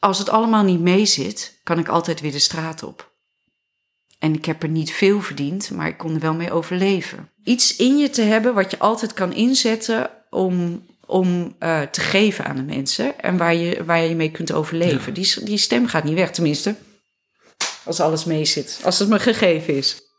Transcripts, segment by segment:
als het allemaal niet meezit, kan ik altijd weer de straat op. En ik heb er niet veel verdiend, maar ik kon er wel mee overleven. Iets in je te hebben wat je altijd kan inzetten om, om uh, te geven aan de mensen. En waar je, waar je mee kunt overleven. Die, die stem gaat niet weg, tenminste. Als alles meezit. Als het me gegeven is.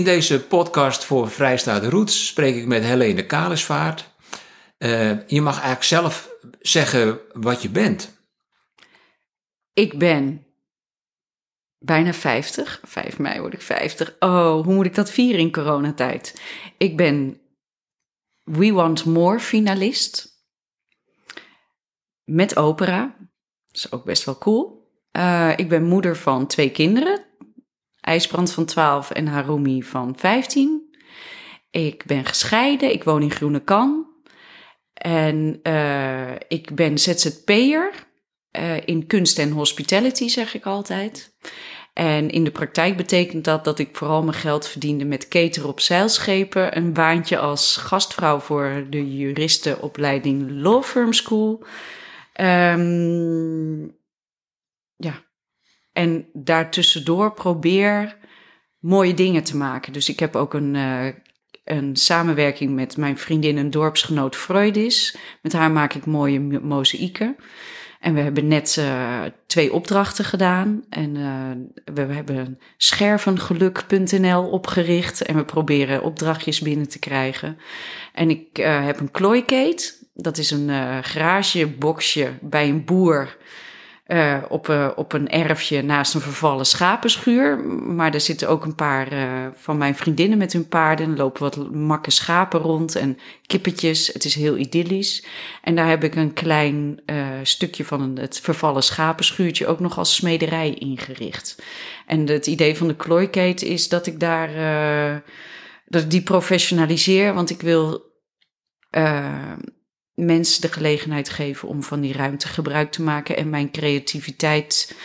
In deze podcast voor Vrijstaat Roots spreek ik met Helene Kalesvaart. Uh, je mag eigenlijk zelf zeggen wat je bent. Ik ben bijna 50. 5 mei word ik 50. Oh, hoe moet ik dat vieren in coronatijd? Ik ben We Want More finalist. Met opera. Dat is ook best wel cool. Uh, ik ben moeder van twee kinderen. IJsbrand van 12 en Harumi van 15. Ik ben gescheiden, ik woon in Groene Kan. En uh, ik ben ZZP'er uh, in kunst en hospitality, zeg ik altijd. En in de praktijk betekent dat dat ik vooral mijn geld verdiende met cateren op zeilschepen. Een baantje als gastvrouw voor de juristenopleiding Law Firm School. Um, ja, en daartussendoor probeer mooie dingen te maken. Dus ik heb ook een, uh, een samenwerking met mijn vriendin en dorpsgenoot Freudis. Met haar maak ik mooie mozaïeken. En we hebben net uh, twee opdrachten gedaan. En uh, we hebben schervengeluk.nl opgericht. En we proberen opdrachtjes binnen te krijgen. En ik heb een klooikate. Dat is een garageboxje bij een boer uh, op, uh, op een erfje naast een vervallen schapenschuur. Maar er zitten ook een paar uh, van mijn vriendinnen met hun paarden. Er lopen wat makke schapen rond en kippetjes. Het is heel idyllisch. En daar heb ik een klein stukje van het vervallen schapenschuurtje ook nog als smederij ingericht. En het idee van de klooikate is dat ik daar dat ik die professionaliseer. Want ik wil mensen de gelegenheid geven om van die ruimte gebruik te maken en mijn creativiteit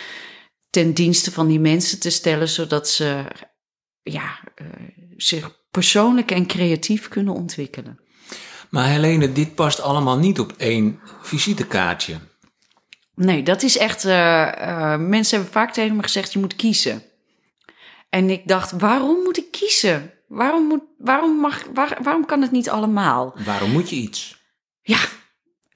ten dienste van die mensen te stellen, zodat ze ja, uh, zich persoonlijk en creatief kunnen ontwikkelen. Maar Helene, dit past allemaal niet op één visitekaartje. Nee, dat is echt. Uh, uh, mensen hebben vaak tegen me gezegd: je moet kiezen. En ik dacht: waarom moet ik kiezen? Waarom, moet, waarom, mag, waar, waarom kan het niet allemaal? Waarom moet je iets? Ja,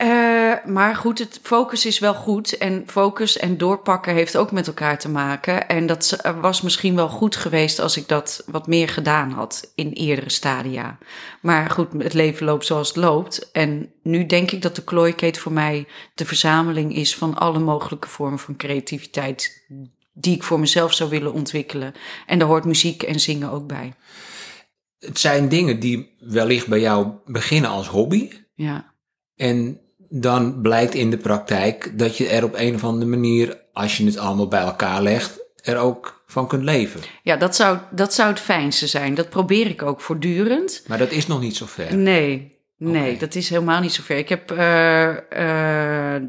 uh, maar goed, het focus is wel goed. En focus en doorpakken heeft ook met elkaar te maken. En dat was misschien wel goed geweest als ik dat wat meer gedaan had in eerdere stadia. Maar goed, het leven loopt zoals het loopt. En nu denk ik dat de klooikate voor mij de verzameling is van alle mogelijke vormen van creativiteit die ik voor mezelf zou willen ontwikkelen. En daar hoort muziek en zingen ook bij. Het zijn dingen die wellicht bij jou beginnen als hobby. Ja. En dan blijkt in de praktijk dat je er op een of andere manier, als je het allemaal bij elkaar legt, er ook van kunt leven. Ja, dat zou, dat zou het fijnste zijn. Dat probeer ik ook voortdurend. Maar dat is nog niet zo ver. Nee. Nee, dat is helemaal niet zo ver. Ik heb. eh, eh,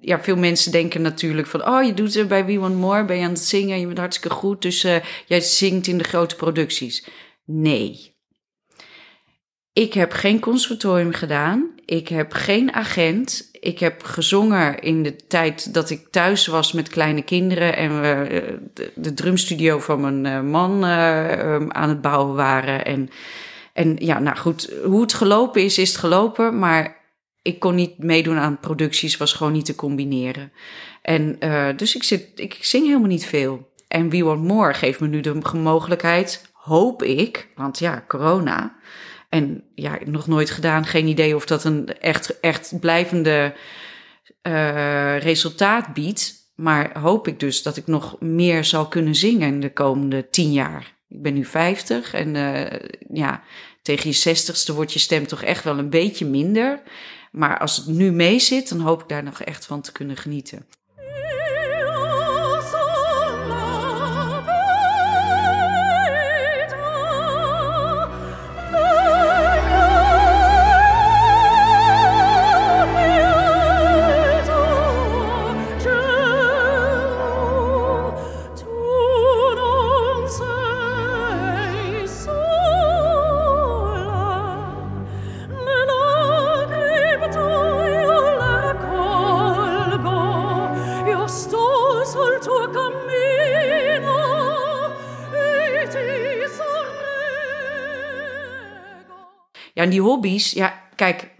ja, veel mensen denken natuurlijk van. Oh, je doet het bij We Want More. Ben je aan het zingen? Je bent hartstikke goed. Dus eh, jij zingt in de grote producties. Nee. Ik heb geen conservatorium gedaan. Ik heb geen agent. Ik heb gezongen in de tijd dat ik thuis was met kleine kinderen. En we eh, de, drumstudio van mijn eh, man eh, eh, aan het bouwen waren. En, en ja, nou goed, hoe het gelopen is, is het gelopen. Maar ik kon niet meedoen aan producties, was gewoon niet te combineren. En dus ik, zit, ik zing helemaal niet veel. En We Want More geeft me nu de mogelijkheid, hoop ik, want ja, corona. En ja, nog nooit gedaan, geen idee of dat een echt, echt blijvende uh, resultaat biedt. Maar hoop ik dus dat ik nog meer zal kunnen zingen in de komende tien jaar. Ik ben nu 50 en uh, ja, tegen je zestigste wordt je stem toch echt wel een beetje minder. Maar als het nu mee zit, dan hoop ik daar nog echt van te kunnen genieten. Ja, kijk.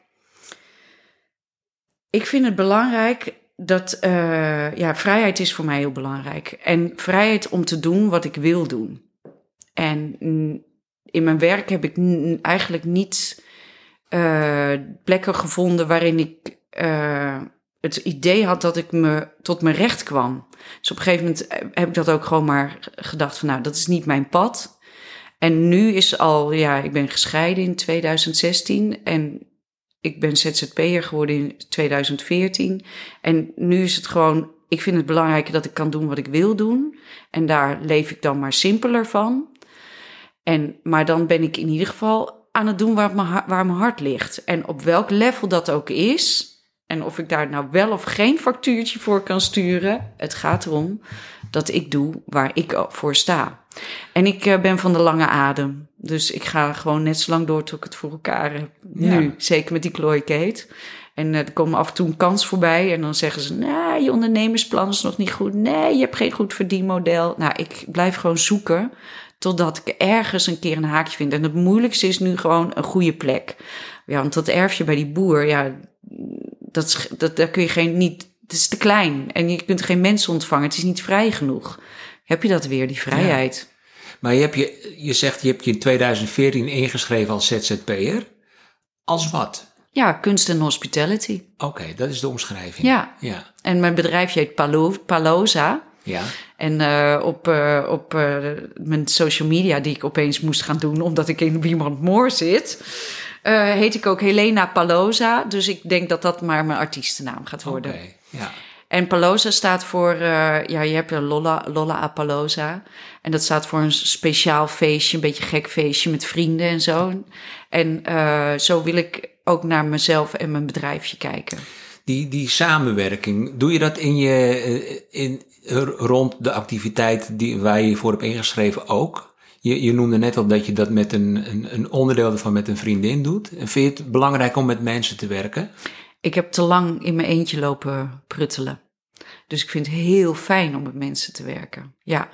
Ik vind het belangrijk dat, uh, ja, vrijheid is voor mij heel belangrijk. En vrijheid om te doen wat ik wil doen. En in mijn werk heb ik eigenlijk niet uh, plekken gevonden waarin ik uh, het idee had dat ik me tot mijn recht kwam. Dus op een gegeven moment heb ik dat ook gewoon maar gedacht van, nou, dat is niet mijn pad. En nu is al, ja, ik ben gescheiden in 2016 en ik ben ZZP'er geworden in 2014. En nu is het gewoon, ik vind het belangrijk dat ik kan doen wat ik wil doen. En daar leef ik dan maar simpeler van. En, maar dan ben ik in ieder geval aan het doen waar mijn, waar mijn hart ligt. En op welk level dat ook is. En of ik daar nou wel of geen factuurtje voor kan sturen. Het gaat erom dat ik doe waar ik voor sta. En ik uh, ben van de lange adem. Dus ik ga gewoon net zo lang door tot ik het voor elkaar heb. Ja. Nu, zeker met die Chloe Kate. En uh, er komt af en toe een kans voorbij. En dan zeggen ze, nee, je ondernemersplan is nog niet goed. Nee, je hebt geen goed verdienmodel. Nou, ik blijf gewoon zoeken totdat ik ergens een keer een haakje vind. En het moeilijkste is nu gewoon een goede plek. Ja, want dat erfje bij die boer, ja, dat, is, dat, daar kun je geen, niet, het is te klein. En je kunt geen mensen ontvangen. Het is niet vrij genoeg. Heb je dat weer, die vrijheid. Ja. Maar je, hebt je, je zegt, je hebt je in 2014 ingeschreven als ZZP'er. Als wat? Ja, kunst en hospitality. Oké, okay, dat is de omschrijving. Ja. ja. En mijn bedrijfje heet Palo, Paloza. Ja. En uh, op, uh, op uh, mijn social media, die ik opeens moest gaan doen omdat ik in Wiemand Moor zit, heet ik ook Helena Paloza. Dus ik denk dat dat maar mijn artiestennaam gaat worden. Oké, okay, ja. En Paloza staat voor, uh, ja, je hebt Lolla, Lolla. En dat staat voor een speciaal feestje, een beetje gek feestje met vrienden en zo. En uh, zo wil ik ook naar mezelf en mijn bedrijfje kijken. Die, die samenwerking, doe je dat in je, in, rond de activiteit die, waar je je voor hebt ingeschreven ook? Je, je noemde net al dat je dat met een, een, een onderdeel ervan met een vriendin doet. En vind je het belangrijk om met mensen te werken? Ik heb te lang in mijn eentje lopen pruttelen. Dus ik vind het heel fijn om met mensen te werken. Ja,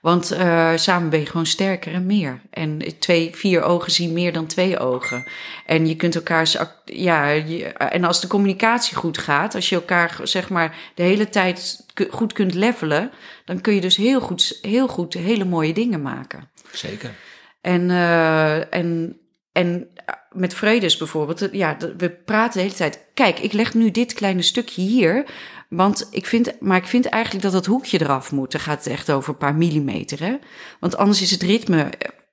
want uh, samen ben je gewoon sterker en meer. En twee, vier ogen zien meer dan twee ogen. En je kunt elkaar, ja, je, en als de communicatie goed gaat, als je elkaar zeg maar de hele tijd goed kunt levelen, dan kun je dus heel goed, heel goed hele mooie dingen maken. Zeker. En, uh, en, en met Vredes bijvoorbeeld, ja, we praten de hele tijd. Kijk, ik leg nu dit kleine stukje hier. Want ik vind, maar ik vind eigenlijk dat dat hoekje eraf moet. Dan gaat het echt over een paar millimeter, hè? Want anders is het ritme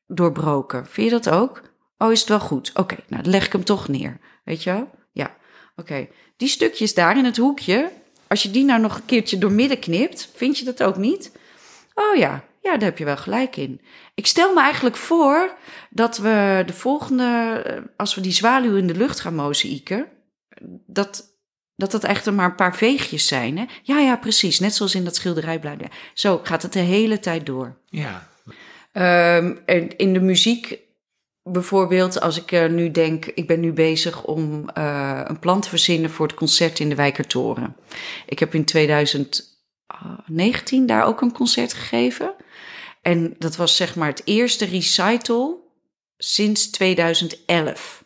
doorbroken. Vind je dat ook? Oh, is het wel goed? Oké, nou dan leg ik hem toch neer. Weet je wel? Ja, oké. Die stukjes daar in het hoekje, als je die nou nog een keertje doormidden knipt, vind je dat ook niet? Oh ja, ja, daar heb je wel gelijk in. Ik stel me eigenlijk voor dat we de volgende, eh, als we die zwaluw in de lucht gaan mozaïeken, dat dat dat echt maar een paar veegjes zijn. Hè? Ja, ja, precies. Net zoals in dat schilderij blijven. Zo gaat het de hele tijd door. Ja. Um, en in de muziek bijvoorbeeld, als ik uh, nu denk, ik ben nu bezig om uh, een plan te verzinnen voor het concert in de Wijkertoren. Ik heb in 2019 daar ook een concert gegeven. En dat was zeg maar het eerste recital sinds 2011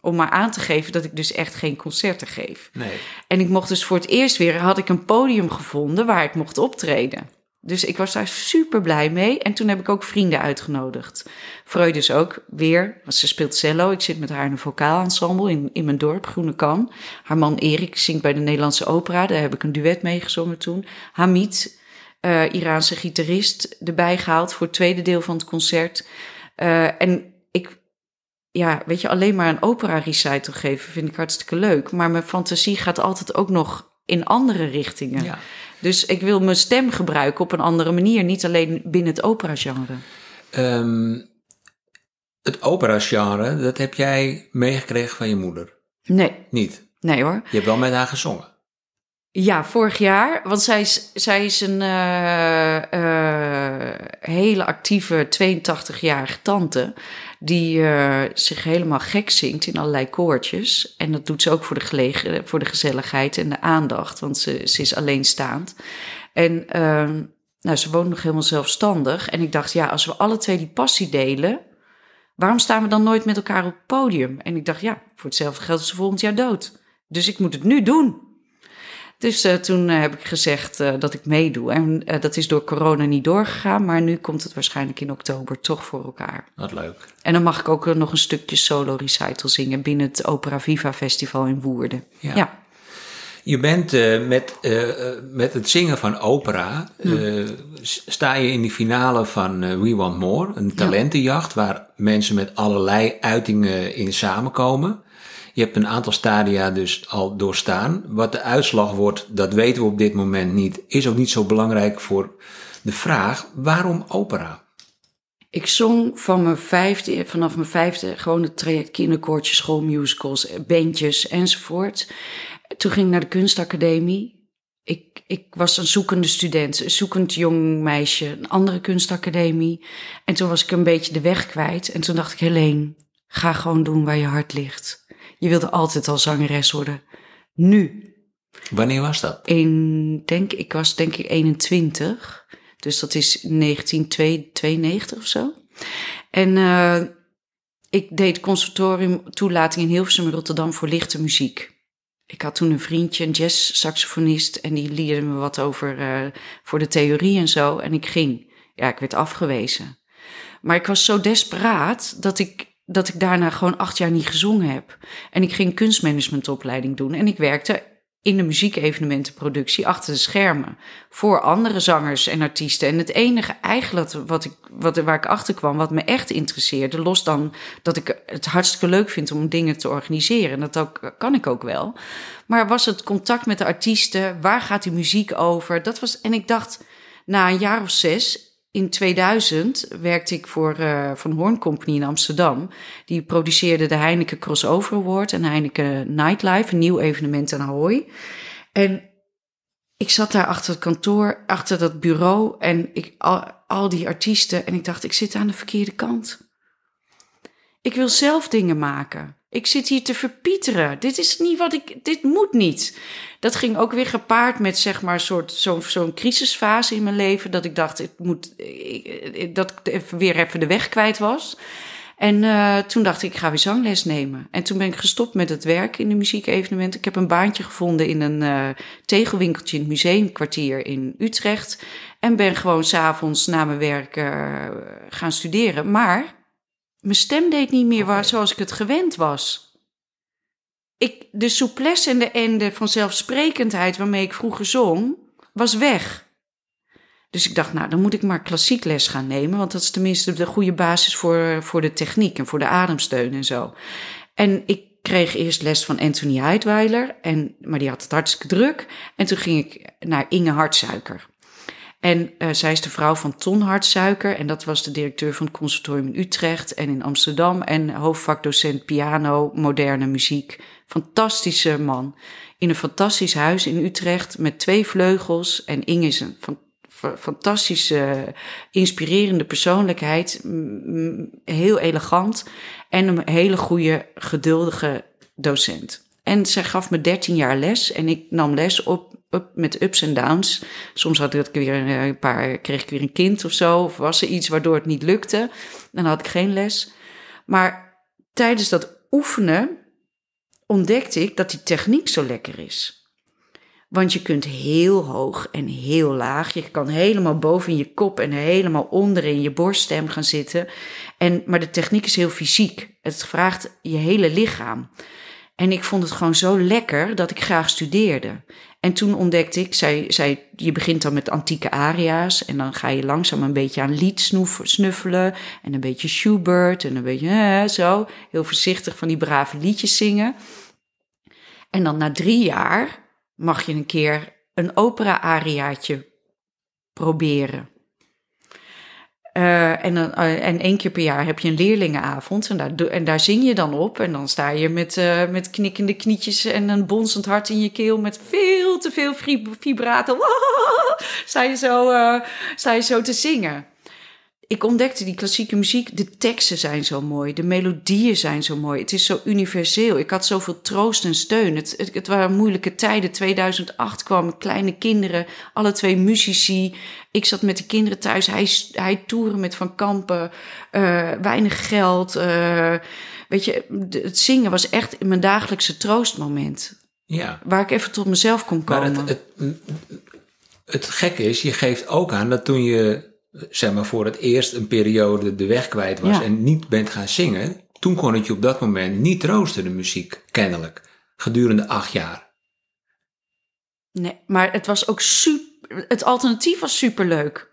om maar aan te geven dat ik dus echt geen concerten geef. Nee. En ik mocht dus voor het eerst weer, had ik een podium gevonden waar ik mocht optreden. Dus ik was daar super blij mee. En toen heb ik ook vrienden uitgenodigd. Freud is ook weer, want ze speelt cello. Ik zit met haar in een vocaal-ensemble in, in mijn dorp, Groene Kan. Haar man Erik zingt bij de Nederlandse opera. Daar heb ik een duet mee gezongen toen. Hamid, uh, Iraanse gitarist, erbij gehaald voor het tweede deel van het concert. Uh, en ik ja, weet je, alleen maar een opera recital geven vind ik hartstikke leuk. Maar mijn fantasie gaat altijd ook nog in andere richtingen. Ja. Dus ik wil mijn stem gebruiken op een andere manier, niet alleen binnen het opera-genre. Um, het opera-genre, dat heb jij meegekregen van je moeder? Nee. Niet? Nee hoor. Je hebt wel met haar gezongen? Ja, vorig jaar. Want zij is, zij is een uh, uh, hele actieve 82-jarige tante. Die uh, zich helemaal gek zingt in allerlei koortjes. En dat doet ze ook voor de, gelegen, voor de gezelligheid en de aandacht. Want ze, ze is alleenstaand. En ehm, nou, ze woont nog helemaal zelfstandig. En ik dacht, ja, als we alle twee die passie delen. Waarom staan we dan nooit met elkaar op het podium? En ik dacht, ja, voor hetzelfde geld is ze volgend jaar dood. Dus ik moet het nu doen. Dus uh, toen uh, heb ik gezegd uh, dat ik meedoe. En dat is door corona niet doorgegaan, maar nu komt het waarschijnlijk in oktober toch voor elkaar. Wat leuk. En dan mag ik ook nog een stukje solo recital zingen binnen het Opera Viva Festival in Woerden. Ja. ja. Je bent met, met het zingen van opera, sta je in die finale van We Want More, een talentenjacht ja. waar mensen met allerlei uitingen in samenkomen. Je hebt een aantal stadia dus al doorstaan. Wat de uitslag wordt, dat weten we op dit moment niet. Is ook niet zo belangrijk voor de vraag: waarom opera? Ik zong van mijn vijfde, vanaf mijn vijfde gewoon het traject kinderkoortjes, schoolmusicals, bandjes enzovoort. Toen ging ik naar de kunstacademie. Ik, ik was een zoekende student, een zoekend jong meisje, een andere kunstacademie. En toen was ik een beetje de weg kwijt. En toen dacht ik, Helene, ga gewoon doen waar je hart ligt. Je wilde altijd al zangeres worden. Nu. Wanneer was dat? In, denk, ik was denk ik 21. Dus dat is 1992 of zo. En uh, ik deed conservatorium toelating in Hilversum in Rotterdam voor lichte muziek. Ik had toen een vriendje, een jazz-saxofonist, en die leerde me wat over uh, voor de theorie en zo. En ik ging. Ja, ik werd afgewezen. Maar ik was zo desperaat dat ik dat ik daarna gewoon acht jaar niet gezongen heb. En ik ging kunstmanagementopleiding doen. En ik werkte in de muziekevenementenproductie achter de schermen. Voor andere zangers en artiesten. En het enige eigenlijk wat ik, wat, waar ik achter kwam, wat me echt interesseerde, los dan dat ik het hartstikke leuk vind om dingen te organiseren. En dat ook, kan ik ook wel. Maar was het contact met de artiesten? Waar gaat die muziek over? Dat was, en ik dacht, na een jaar of zes, in 2000 werkte ik voor uh, Van Horn Company in Amsterdam. Die produceerde de Heineken Crossover Award en Heineken Nightlife, een nieuw evenement aan Ahoy. En ik zat daar achter het kantoor, achter dat bureau en ik, al, al die artiesten. En ik dacht, ik zit aan de verkeerde kant. Ik wil zelf dingen maken. Ik zit hier te verpieteren. Dit is niet wat ik. Dit moet niet. Dat ging ook weer gepaard met zeg maar soort zo'n crisisfase in mijn leven. Dat ik dacht, het moet, dat ik weer even de weg kwijt was. En uh, toen dacht ik, ik ga weer zangles nemen. En toen ben ik gestopt met het werk in de muziekevenementen. Ik heb een baantje gevonden in een uh, tegelwinkeltje in het museumkwartier in Utrecht. En ben gewoon s'avonds na mijn werk uh, gaan studeren. Maar mijn stem deed niet meer waar, zoals ik het gewend was. Ik, de souplesse en de, en de vanzelfsprekendheid waarmee ik vroeger zong, was weg. Dus ik dacht, nou, dan moet ik maar klassiek les gaan nemen, want dat is tenminste de goede basis voor, voor de techniek en voor de ademsteun en zo. En ik kreeg eerst les van Anthony Heidweiler, en, maar die had het hartstikke druk. En toen ging ik naar Inge Hartsuiker. En uh, zij is de vrouw van Ton Hartsuiker. En dat was de directeur van het conservatorium in Utrecht en in Amsterdam. En hoofdvakdocent piano, moderne muziek. Fantastische man. In een fantastisch huis in Utrecht met twee vleugels. En Inge is een van, fantastische, inspirerende persoonlijkheid. Heel elegant. En een hele goede, geduldige docent. En zij gaf me 13 jaar les en ik nam les op, met ups en downs. Soms had ik weer een paar, kreeg ik weer een kind of zo, of was er iets waardoor het niet lukte. Dan had ik geen les. Maar tijdens dat oefenen ontdekte ik dat die techniek zo lekker is. Want je kunt heel hoog en heel laag. Je kan helemaal boven in je kop en helemaal onder in je borststem gaan zitten. En, maar de techniek is heel fysiek. Het vraagt je hele lichaam. En ik vond het gewoon zo lekker dat ik graag studeerde. En toen ontdekte ik, zij, zij, je begint dan met antieke aria's en dan ga je langzaam een beetje aan lied snuffelen en een beetje Schubert en een beetje zo, heel voorzichtig van die brave liedjes zingen. En dan na drie jaar mag je een keer een opera-ariaatje proberen. Uh, en, uh, en één keer per jaar heb je een leerlingenavond en daar, en daar zing je dan op. En dan sta je met, uh, met knikkende knietjes en een bonzend hart in je keel met veel te veel vibrato. sta, je zo, sta je zo te zingen ik ontdekte die klassieke muziek. De teksten zijn zo mooi, de melodieën zijn zo mooi. Het is zo universeel. Ik had zoveel troost en steun. Het, het, het waren moeilijke tijden. 2008 kwamen kleine kinderen, alle twee muzici. Ik zat met de kinderen thuis. Hij, hij toeren met Van Kampen. Uh, weinig geld. Uh, weet je, het zingen was echt mijn dagelijkse troostmoment. Ja. Waar ik even tot mezelf kon komen. Maar het, het, het gekke is, je geeft ook aan dat toen je zeg maar, voor het eerst een periode de weg kwijt was en niet bent gaan zingen, toen kon het je op dat moment niet troosten, de muziek, kennelijk, gedurende acht jaar. Nee, maar het was ook super, het alternatief was superleuk.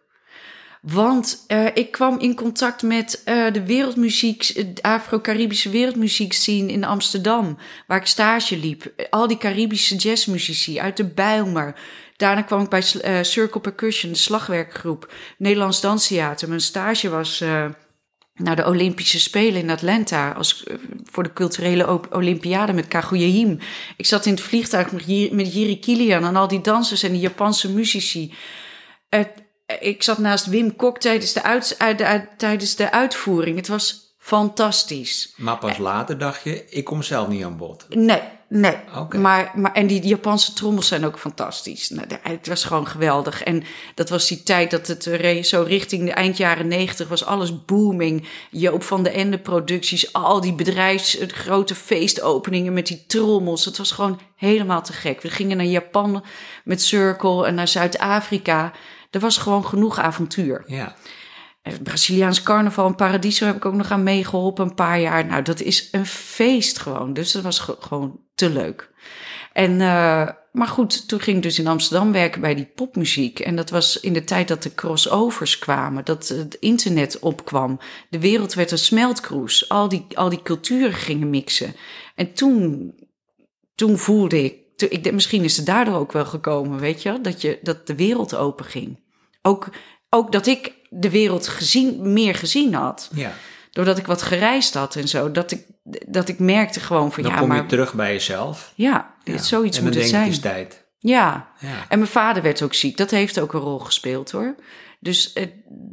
Want uh, ik kwam in contact met uh, de wereldmuziek, de Afro-Caribische wereldmuziek scene in Amsterdam, waar ik stage liep. Al die Caribische jazzmuzici uit de Bijlmer, Daarna kwam ik bij uh, Circle Percussion, de slagwerkgroep, Nederlands Danstheater. Mijn stage was uh, naar de Olympische Spelen in Atlanta als, uh, voor de culturele Olympiade met Kaguya Ik zat in het vliegtuig met, met Jiri Kilian en al die dansers en die Japanse muzici. ik zat naast Wim Kok tijdens de, uit, tijdens de uitvoering. Het was fantastisch. Maar pas later dacht je, ik kom zelf niet aan bod. Nee, Nee, maar, maar en die, Japanse trommels zijn ook fantastisch. Nou, het was gewoon geweldig. En dat was die tijd dat het zo richting de eind jaren negentig was alles booming. Joop van de Ende producties, al die bedrijfs, grote feestopeningen met die trommels. Het was gewoon helemaal te gek. We gingen naar Japan met Circle en naar Zuid-Afrika. Er was gewoon genoeg avontuur. Ja. Het Braziliaans carnaval in Paradiso heb ik ook nog aan meegeholpen een paar jaar. Nou, dat is een feest gewoon. Dus dat was gewoon te leuk. En, uh, maar goed, toen ging ik dus in Amsterdam werken bij die popmuziek. En dat was in de tijd dat de crossovers kwamen, dat het internet opkwam. De wereld werd een smeltkroes. Al die, al die culturen gingen mixen. En toen, toen voelde ik, ik, misschien is het daardoor ook wel gekomen, weet je, dat, je, dat de wereld open ging. Ook, ook dat ik de wereld gezien, meer gezien had. Ja. Doordat ik wat gereisd had en zo. Dat ik, dat ik merkte gewoon van dan ja, kom maar... je terug bij jezelf. Ja, ja. zoiets en moet het zijn. het is tijd. Ja. ja. en mijn vader werd ook ziek. Dat heeft ook een rol gespeeld hoor. Dus uh,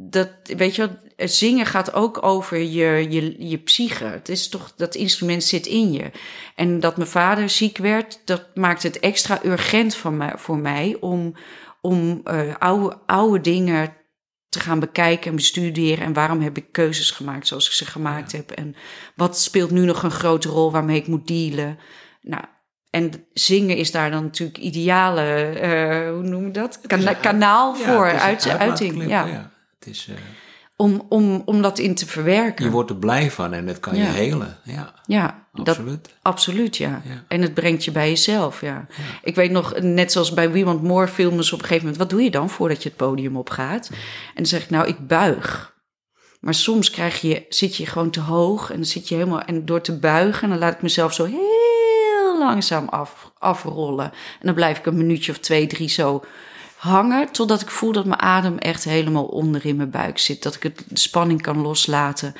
dat, weet je wat, zingen gaat ook over je, je, je psyche. Het is toch, dat instrument zit in je. En dat mijn vader ziek werd, dat maakt het extra urgent van mij, voor mij om, om uh, oude, oude dingen te gaan bekijken en bestuderen. En waarom heb ik keuzes gemaakt zoals ik ze gemaakt heb? En wat speelt nu nog een grote rol waarmee ik moet dealen? Nou, en zingen is daar dan natuurlijk ideale, uh, hoe noem je dat? kanaal voor, uit, uiting. Ja. ja. Het is, uh om, om, om dat in te verwerken. Je wordt er blij van en het kan je helen. Ja, ja absoluut. Dat, absoluut, ja. En het brengt je bij jezelf, ja. Ik weet nog, net zoals bij We Want More filmen ze op een gegeven moment... wat doe je dan voordat je het podium opgaat? En dan zeg ik, nou, ik buig. Maar soms krijg je, zit je gewoon te hoog en dan zit je helemaal... en door te buigen, dan laat ik mezelf zo heel langzaam af, afrollen. En dan blijf ik een minuutje of twee, drie zo hangen totdat ik voel dat mijn adem echt helemaal onder in mijn buik zit. Dat ik het, de spanning kan loslaten.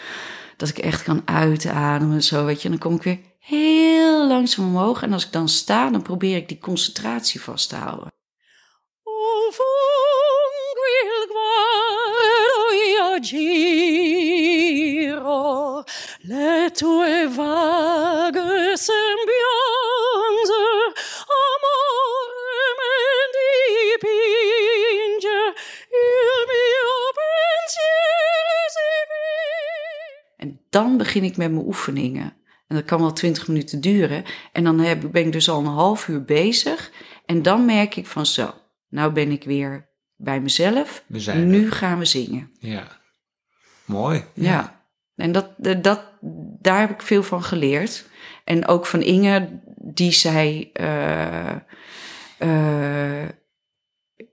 Dat ik echt kan uitademen. Zo, weet je. En dan kom ik weer heel langzaam omhoog. En als ik dan sta, dan probeer ik die concentratie vast te houden. le tue vaghe dan begin ik met mijn oefeningen. En dat kan wel twintig minuten duren. En dan heb, ben ik dus al een half uur bezig. En dan merk ik van zo, nou ben ik weer bij mezelf. nu gaan we zingen. Ja. Mooi. Ja. En dat, dat, daar heb ik veel van geleerd. En ook van Inge, die zei: uh, uh,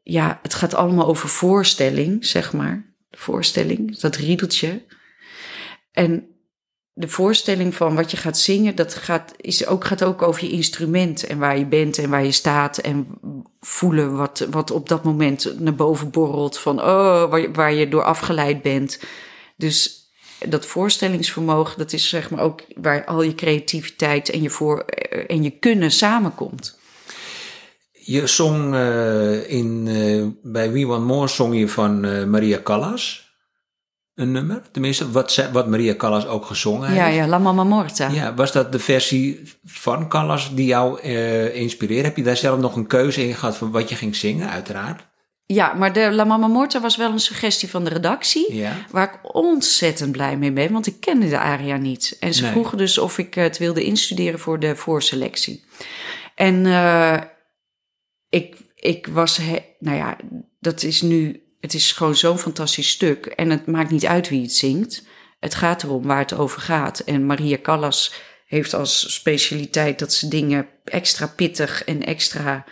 Ja, het gaat allemaal over voorstelling, zeg maar. Voorstelling, dat riedeltje. En de voorstelling van wat je gaat zingen, dat gaat, is ook, gaat ook over je instrument en waar je bent en waar je staat. En voelen wat, wat op dat moment naar boven borrelt. Van oh, waar, waar je door afgeleid bent. Dus dat voorstellingsvermogen, dat is zeg maar ook waar al je creativiteit en je, voor, en je kunnen samenkomt. Je zong uh, in, uh, bij Wie Want More zong je van Maria Callas. Een nummer, tenminste, wat, wat Maria Callas ook gezongen heeft. Ja, ja, La Mama Morta. Ja, was dat de versie van Callas die jou inspireerde? Heb je daar zelf nog een keuze in gehad van wat je ging zingen, uiteraard? Ja, maar de La Mama Morta was wel een suggestie van de redactie. Ja. Waar ik ontzettend blij mee ben, want ik kende de aria niet. En ze vroegen dus of ik het wilde instuderen voor de voorselectie. En uh, ik, ik was, nou ja, dat is nu, het is gewoon zo'n fantastisch stuk. En het maakt niet uit wie het zingt. Het gaat erom waar het over gaat. En Maria Callas heeft als specialiteit dat ze dingen extra pittig en extra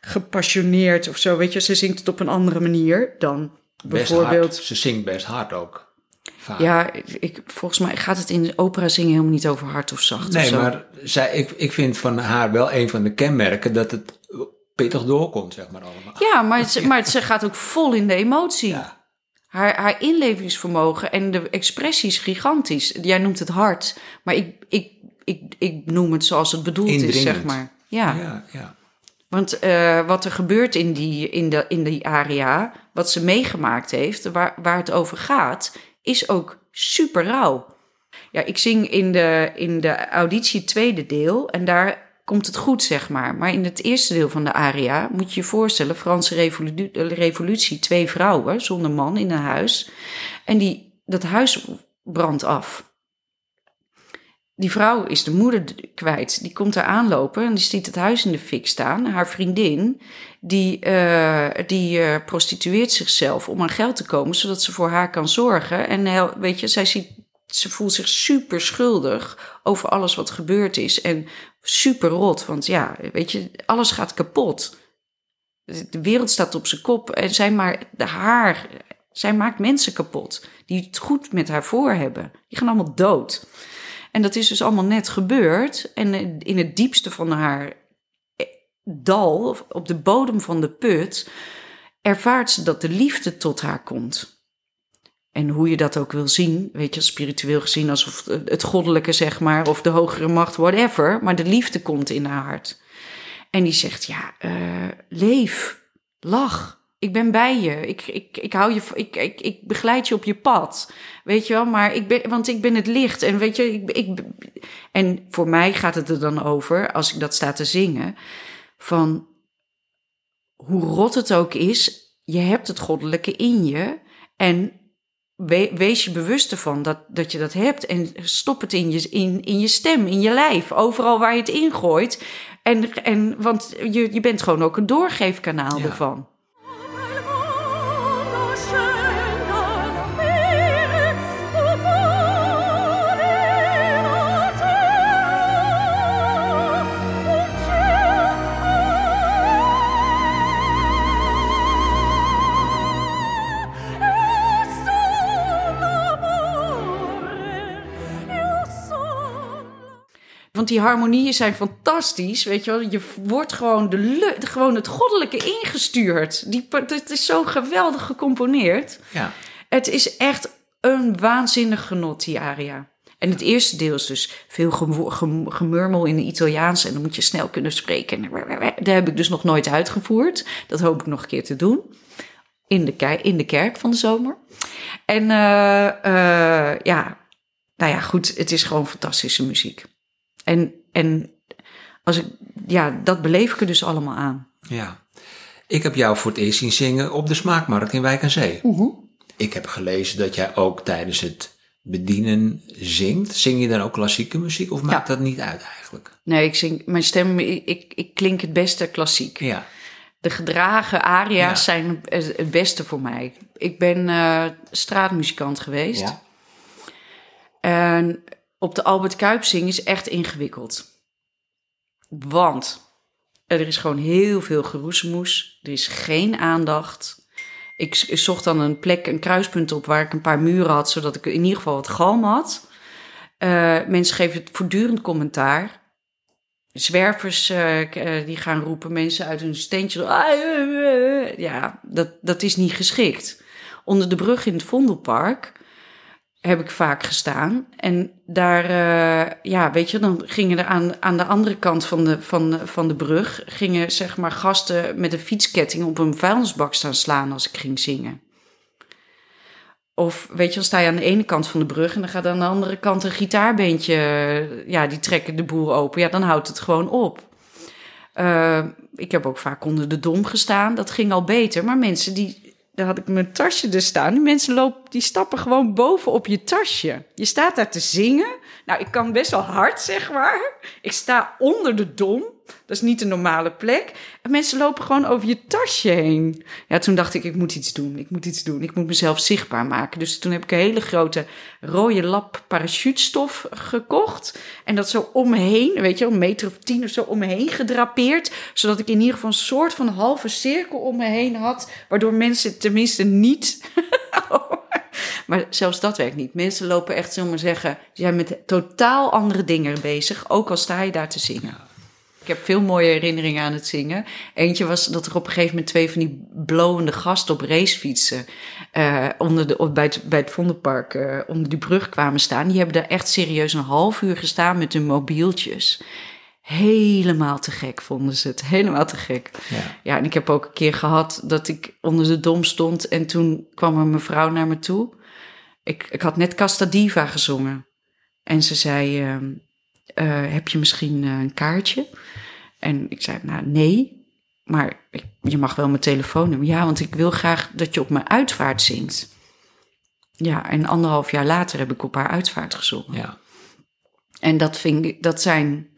gepassioneerd of zo. Weet je, ze zingt het op een andere manier dan bijvoorbeeld. Ze zingt best hard ook. Vaak. Ja, ik, volgens mij gaat het in opera zingen helemaal niet over hard of zacht. Nee, of zo. maar zij, ik, ik vind van haar wel een van de kenmerken dat het pittig doorkomt, zeg maar allemaal. Ja, maar, het, maar ze gaat ook vol in de emotie. Ja. Haar, haar inlevingsvermogen en de expressie is gigantisch. Jij noemt het hard, maar ik, ik, ik, ik noem het zoals het bedoeld is, zeg maar. Ja, ja. ja. Want uh, wat er gebeurt in die, in, de, in die area, wat ze meegemaakt heeft, waar, waar het over gaat, is ook super rauw. Ja, ik zing in de, in de auditie tweede deel en daar komt het goed, zeg maar. Maar in het eerste deel van de aria moet je je voorstellen, Franse revolutie, revolutie twee vrouwen zonder man in een huis. En die, dat huis brandt af die vrouw is de moeder kwijt. Die komt daar aanlopen en die ziet het huis in de fik staan. Haar vriendin, die, uh, die uh, prostitueert zichzelf om aan geld te komen, zodat ze voor haar kan zorgen. En weet je, zij ziet, ze voelt zich super schuldig over alles wat gebeurd is. En super rot, want ja, weet je, alles gaat kapot. De wereld staat op zijn kop en zij, maar, haar, zij maakt mensen kapot die het goed met haar voor hebben. Die gaan allemaal dood. En dat is dus allemaal net gebeurd. En in het diepste van haar dal, op de bodem van de put, ervaart ze dat de liefde tot haar komt. En hoe je dat ook wil zien, weet je, spiritueel gezien, alsof het goddelijke, zeg maar, of de hogere macht, whatever, maar de liefde komt in haar hart. En die zegt: Ja, uh, leef, lach, ik ben bij je. Ik, ik, ik hou je, ik, ik, ik begeleid je op je pad. Weet je wel, maar ik ben, want ik ben het licht. En weet je, ik, ik, en voor mij gaat het er dan over, als ik dat sta te zingen, van hoe rot het ook is, je hebt het goddelijke in je. En wees je bewust ervan dat, dat je dat hebt. En stop het in je, in, in je stem, in je lijf, overal waar je het ingooit. En, en, want je, je bent gewoon ook een doorgeefkanaal ervan. Want die harmonieën zijn fantastisch, weet je wel. Je wordt gewoon, de, gewoon het goddelijke ingestuurd. Die, het is zo geweldig gecomponeerd. Ja. Het is echt een waanzinnig genot, die aria. En het eerste deel is dus veel gem- gemurmel in het Italiaans. En dan moet je snel kunnen spreken. En Dat heb ik dus nog nooit uitgevoerd. Dat hoop ik nog een keer te doen. In de, in de kerk van de zomer. En eh, eh, ja, nou ja, goed. Het is gewoon fantastische muziek. En, en als ik, ja, dat beleef ik er dus allemaal aan. ja. Ik heb jou voor het eerst zien zingen op de Smaakmarkt in Wijk aan Zee. Ik heb gelezen dat jij ook tijdens het bedienen zingt. Zing je dan ook klassieke muziek of maakt Ja. dat niet uit eigenlijk? Nee, ik zing, mijn stem, ik, ik, ik klink het beste klassiek. Ja. De gedragen aria's Ja. zijn het het beste voor mij. Ik ben eh, straatmuzikant geweest. Ja. En op de Albert Kuip is echt ingewikkeld. Want er is gewoon heel veel geroezemoes. Er is geen aandacht. Ik zocht dan een plek, een kruispunt op waar ik een paar muren had, zodat ik in ieder geval wat galm had. Eh, mensen geven voortdurend commentaar. Zwervers eh, eh, die gaan roepen, mensen uit hun steentje. "Ah, eh, eh." Ja, dat, dat is niet geschikt. Onder de brug in het Vondelpark heb ik vaak gestaan. En daar, eh, ja, weet je, dan gingen er aan, aan de andere kant van de, van, de- van de brug... gingen zeg maar gasten met een fietsketting op een vuilnisbak staan slaan als ik ging zingen. Of weet je, dan sta je aan de ene kant van de brug... en dan gaat aan de andere kant een gitaarbeentje... eh, ja, die trekken de boel open. Ja, dan houdt het gewoon op. Eh, ik heb ook vaak onder de dom gestaan. Dat ging al beter. Maar mensen die... Daar had ik mijn tasje er staan. Die mensen lopen, die stappen gewoon boven op je tasje. Je staat daar te zingen. Nou, ik kan best wel hard, zeg maar. Ik sta onder de dom. Dat is niet een normale plek. En mensen lopen gewoon over je tasje heen. Ja, toen dacht ik, ik moet iets doen. Ik moet iets doen. Ik moet mezelf zichtbaar maken. Dus toen heb ik een hele grote rode lap parachutestof gekocht. En dat zo om me heen, weet je een meter of tien of zo om me heen gedrapeerd. Zodat ik in ieder geval een soort van halve cirkel om me heen had. Waardoor mensen tenminste niet... maar zelfs dat werkt niet. Mensen lopen echt, zullen we maar zeggen... die zijn met totaal andere dingen bezig. Ook al sta je daar te zingen. Ik heb veel mooie herinneringen aan het zingen. Eentje was dat er op een gegeven moment twee van die blowende gasten op racefietsen eh, onder de, bij, het, bij het Vondelpark eh, onder die brug kwamen staan. Die hebben daar echt serieus een half uur gestaan met hun mobieltjes. Helemaal te gek vonden ze het. Helemaal te gek. Ja. Ja, en ik heb ook een keer gehad dat ik onder de dom stond en toen kwam er een mevrouw naar me toe. Ik, ik had net Casta Diva gezongen. En ze zei, ehm, eh, heb je misschien eh, een kaartje? En ik zei, nou nee, maar ik, je mag wel mijn telefoon hebben. Ja, want ik wil graag dat je op mijn uitvaart zingt. Ja, en anderhalf jaar later heb ik op haar uitvaart gezongen. Ja. En dat vind ik, dat zijn.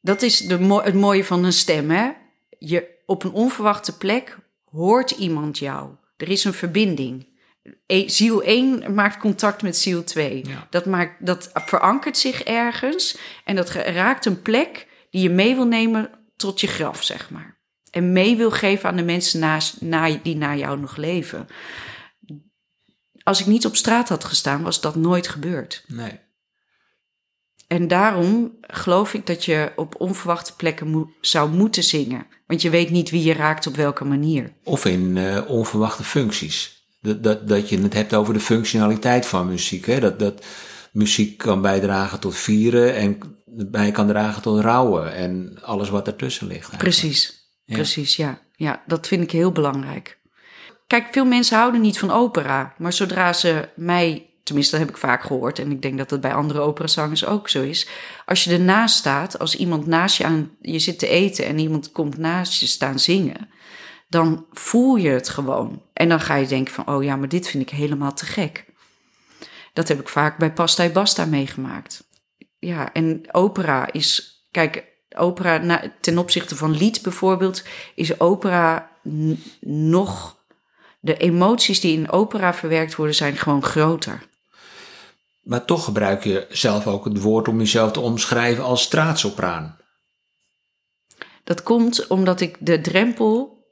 Dat is de, mo- het mooie van een stem, hè? Je, op een onverwachte plek hoort iemand jou. Er is een verbinding. E- ziel 1 maakt contact met ziel 2. Ja. Dat, maakt, dat verankert zich ergens en dat raakt een plek die je mee wil nemen tot je graf, zeg maar. En mee wil geven aan de mensen naast, na, die na jou nog leven. Als ik niet op straat had gestaan, was dat nooit gebeurd. Nee. En daarom geloof ik dat je op onverwachte plekken zou moeten zingen. Want je weet niet wie je raakt op welke manier. Of in eh, onverwachte functies. Dat, dat, dat je het hebt over de functionaliteit van muziek. Hè? Dat, dat muziek kan bijdragen tot vieren en bij kan dragen tot rouwen. En alles wat ertussen ligt. eigenlijk. Precies, Ja. precies, ja. Ja, dat vind ik heel belangrijk. Kijk, veel mensen houden niet van opera. Maar zodra ze mij, tenminste dat heb ik vaak gehoord... en ik denk dat dat bij andere operazangers ook zo is... als je ernaast staat, als iemand naast je aan... je zit te eten en iemand komt naast je staan zingen... dan voel je het gewoon. En dan ga je denken van, oh ja, maar dit vind ik helemaal te gek. Dat heb ik vaak bij Pasta e Basta meegemaakt. Ja, en opera is... Kijk, opera ten opzichte van lied bijvoorbeeld... is opera nog... De emoties die in opera verwerkt worden zijn gewoon groter. Maar toch gebruik je zelf ook het woord om jezelf te omschrijven als straatsopraan. Dat komt omdat ik de drempel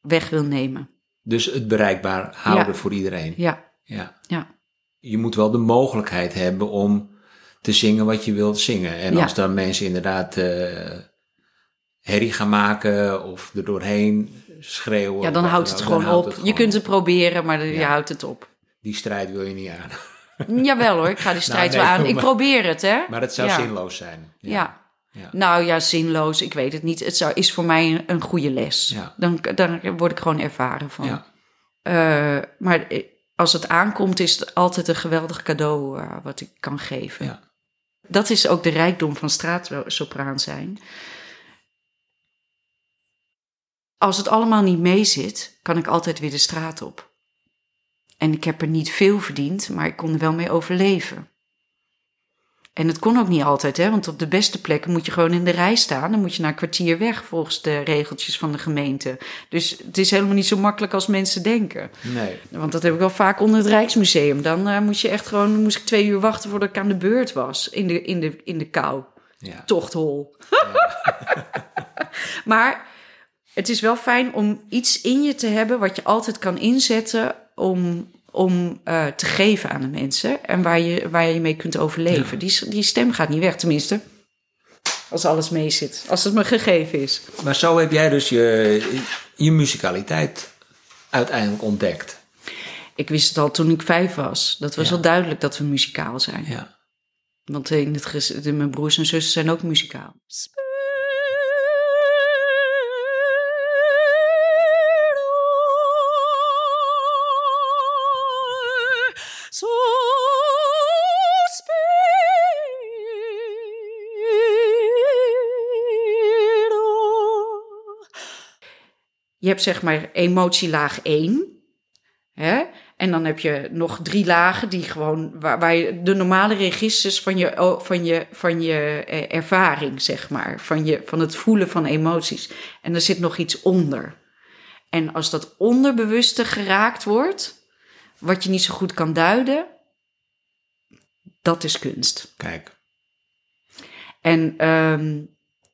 weg wil nemen. Dus het bereikbaar houden Ja. voor iedereen. Ja, Ja. ja, Je moet wel de mogelijkheid hebben om te zingen wat je wilt zingen. En Ja. als dan mensen inderdaad eh, herrie gaan maken of er doorheen schreeuwen. Ja, dan houdt dan het gewoon dan houdt op. het Je kunt het proberen, maar je houdt het op. Die strijd wil je niet aan. Jawel hoor, ik ga die strijd Nou, nee, wel aan. Ik maar- probeer het, hè? Maar het zou ja. zinloos zijn. Ja. Ja. Nou ja, zinloos, ik weet het niet. Het zou, is voor mij een, een goede les. Dan, dan word ik gewoon ervaren van. Ja. Eh, maar eh, als het aankomt, is het altijd een geweldig cadeau eh, wat ik kan geven. Ja. Dat is ook de rijkdom van straatsopraan zijn. Als het allemaal niet meezit, kan ik altijd weer de straat op. En ik heb er niet veel verdiend, maar ik kon er wel mee overleven. En het kon ook niet altijd, hè? want op de beste plekken moet je gewoon in de rij staan. Dan moet je na een kwartier weg volgens de regeltjes van de gemeente. Dus het is helemaal niet zo makkelijk als mensen denken. Nee. Want dat heb ik wel vaak onder het Rijksmuseum. Dan eh, moest je echt gewoon, moest ik twee uur wachten voordat ik aan de beurt was. In de, in de, in de kou. Ja. Tochthol. maar het is wel fijn om iets in je te hebben wat je altijd kan inzetten om, om eh, te geven aan de mensen. En waar je, waar je mee kunt overleven. Die, die stem gaat niet weg, tenminste. Als alles mee zit. Als het me gegeven is. Maar zo heb jij dus je, je muzikaliteit uiteindelijk ontdekt. Ik wist het al toen ik vijf was. Dat was Ja. al duidelijk dat we muzikaal zijn. Ja. Want in het mijn broers en zussen zijn ook muzikaal. Hebt zeg maar emotielaag 1. Hè? En dan heb je nog drie lagen die gewoon, waar, waar je de normale registers van je, van je, van je eh, ervaring, zeg maar, van, je, van het voelen van emoties. En er zit nog iets onder. En als dat onderbewuste geraakt wordt, wat je niet zo goed kan duiden, dat is kunst. Kijk. En ehm,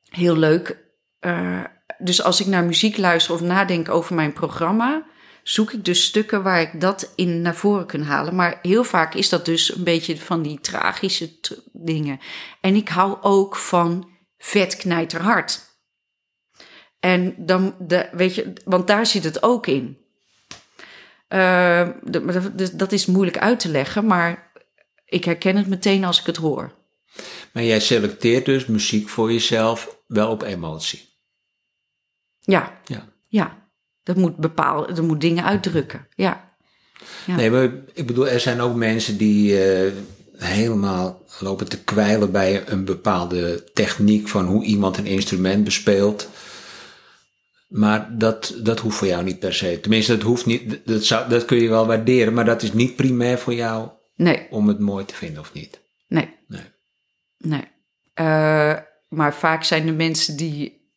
heel leuk. eh, dus als ik naar muziek luister of nadenk over mijn programma, zoek ik dus stukken waar ik dat in naar voren kan halen. Maar heel vaak is dat dus een beetje van die tragische dingen. En ik hou ook van vet knijterhard. En dan, de, weet je, want daar zit het ook in. Eh, dat- dat- dat is moeilijk uit te leggen, maar ik herken het meteen als ik het hoor. Maar jij selecteert dus muziek voor jezelf wel op emotie. Ja, Ja. ja. Dat moet bepalen, dat moet dingen uitdrukken. Ja. Ja. Nee, maar ik bedoel, er zijn ook mensen die eh, helemaal lopen te kwijlen bij een bepaalde techniek van hoe iemand een instrument bespeelt. Maar dat, dat hoeft voor jou niet per se. Tenminste, dat hoeft niet. Dat, zou, dat kun je wel waarderen, maar dat is niet primair voor jou Nee, om het mooi te vinden of niet. nee, Nee. nee. Eh, maar vaak zijn de mensen die,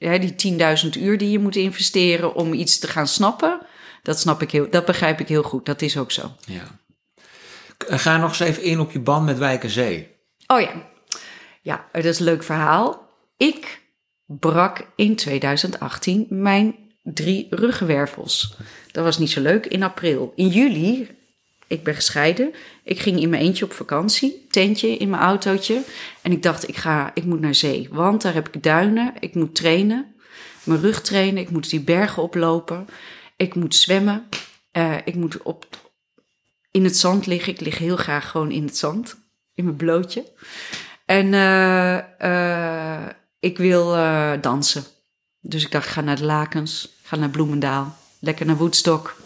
ja, die 10.000 uur die je moet investeren om iets te gaan snappen, dat snap ik heel, dat begrijp ik heel goed. Dat is ook zo. Ja. K- Ga nog eens even in op je band met Wijk en Zee. Oh ja, ja, dat is een leuk verhaal. Ik brak in 2018 mijn drie ruggenwervels. Dat was niet zo leuk in april. In juli, ik ben gescheiden. Ik ging in mijn eentje op vakantie, tentje in mijn autootje. En ik dacht, ik, ga, ik moet naar zee. Want daar heb ik duinen, ik moet trainen. Mijn rug trainen, ik moet die bergen oplopen. Ik moet zwemmen. eh, ik moet op, in het zand liggen. Ik lig heel graag gewoon in het zand. In mijn blootje. En eh, eh, ik wil dansen. Dus ik dacht, ik ga naar de Lakens, ga naar Bloemendaal, lekker naar Woodstock.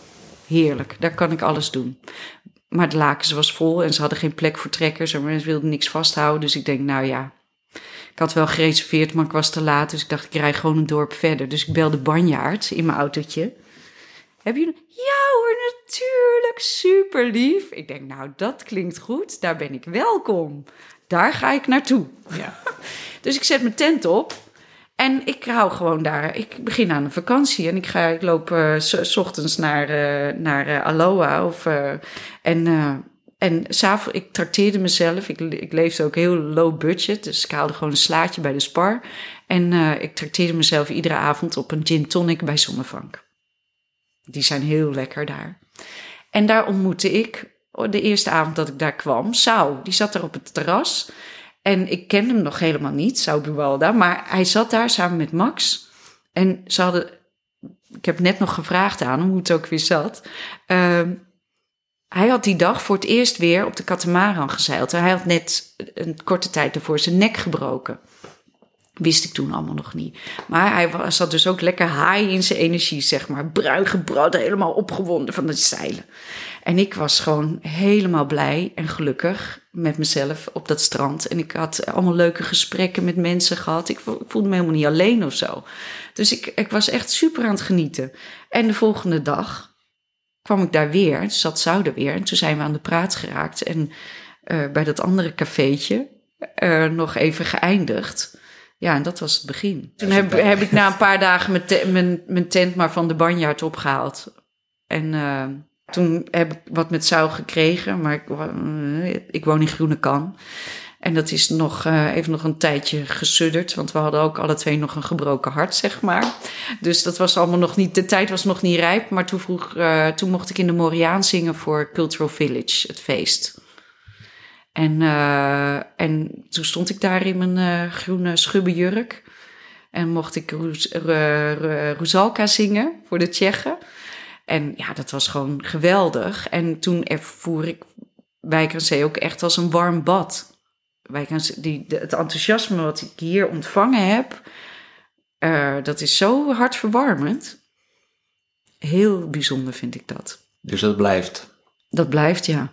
Heerlijk, daar kan ik alles doen. Maar de Lakens was vol en ze hadden geen plek voor trekkers en mensen wilden niks vasthouden. Dus ik denk, nou ja, ik had wel gereserveerd, maar ik was te laat. Dus ik dacht, ik rijd gewoon een dorp verder. Dus ik belde Banjaard in mijn autootje. Heb je... Ja hoor, natuurlijk, super lief. Ik denk, nou, dat klinkt goed. Daar ben ik welkom. Daar ga ik naartoe. Ja. Dus ik zet mijn tent op. En ik hou gewoon daar. Ik begin aan een vakantie. En ik, ga, ik loop eh, s, ochtends naar, eh, naar eh, Aloha. Of, en en s'avonds, ik trakteerde mezelf. Ik, ik leefde ook heel low budget. Dus ik haalde gewoon een slaatje bij de spar. En ik trakteerde mezelf iedere avond op een gin tonic bij Zonnevank. Die zijn heel lekker daar. En daar ontmoette ik de eerste avond dat ik daar kwam. Sau, die zat daar op het terras. En ik kende hem nog helemaal niet, Sau Buwalda. Maar hij zat daar samen met Max. En ze hadden... Ik heb net nog gevraagd aan hem hoe het ook weer zat. Ehm, hij had die dag voor het eerst weer op de katamaran gezeild. Hij had net een korte tijd ervoor zijn nek gebroken. Wist ik toen allemaal nog niet. Maar hij was, zat dus ook lekker high in zijn energie, zeg maar. Bruin gebrand, helemaal opgewonden van het zeilen. En ik was gewoon helemaal blij en gelukkig met mezelf op dat strand. En ik had allemaal leuke gesprekken met mensen gehad. Ik voelde me helemaal niet alleen of zo. Dus ik, ik was echt super aan het genieten. En de volgende dag kwam ik daar weer. Toen zat Zouden weer. En toen zijn we aan de praat geraakt. En uh, bij dat andere cafeetje uh, nog even geëindigd. Ja, en dat was het begin. Toen heb, heb ik na een paar dagen mijn, te, mijn, mijn tent maar van de banjaard opgehaald. En uh, toen heb ik wat met Zou gekregen, maar ik, ik woon in Groene Kan. En dat is nog uh, even nog een tijdje gesudderd, want we hadden ook alle twee nog een gebroken hart, zeg maar. Dus dat was allemaal nog niet, de tijd was nog niet rijp. Maar toen, vroeg, uh, toen mocht ik in de Moriaan zingen voor Cultural Village, het feest. En, en toen stond ik daar in mijn groene schubbenjurk. En mocht ik Ruzalka zingen voor de Tsjechen. En ja, dat was gewoon geweldig. En toen ervoer ik Wijk aan Zee ook echt als een warm bad. Wijk aan Zee, die, het enthousiasme wat ik hier ontvangen heb, uh, dat is zo hartverwarmend. Heel bijzonder vind ik dat. Dus dat blijft? Dat blijft, ja.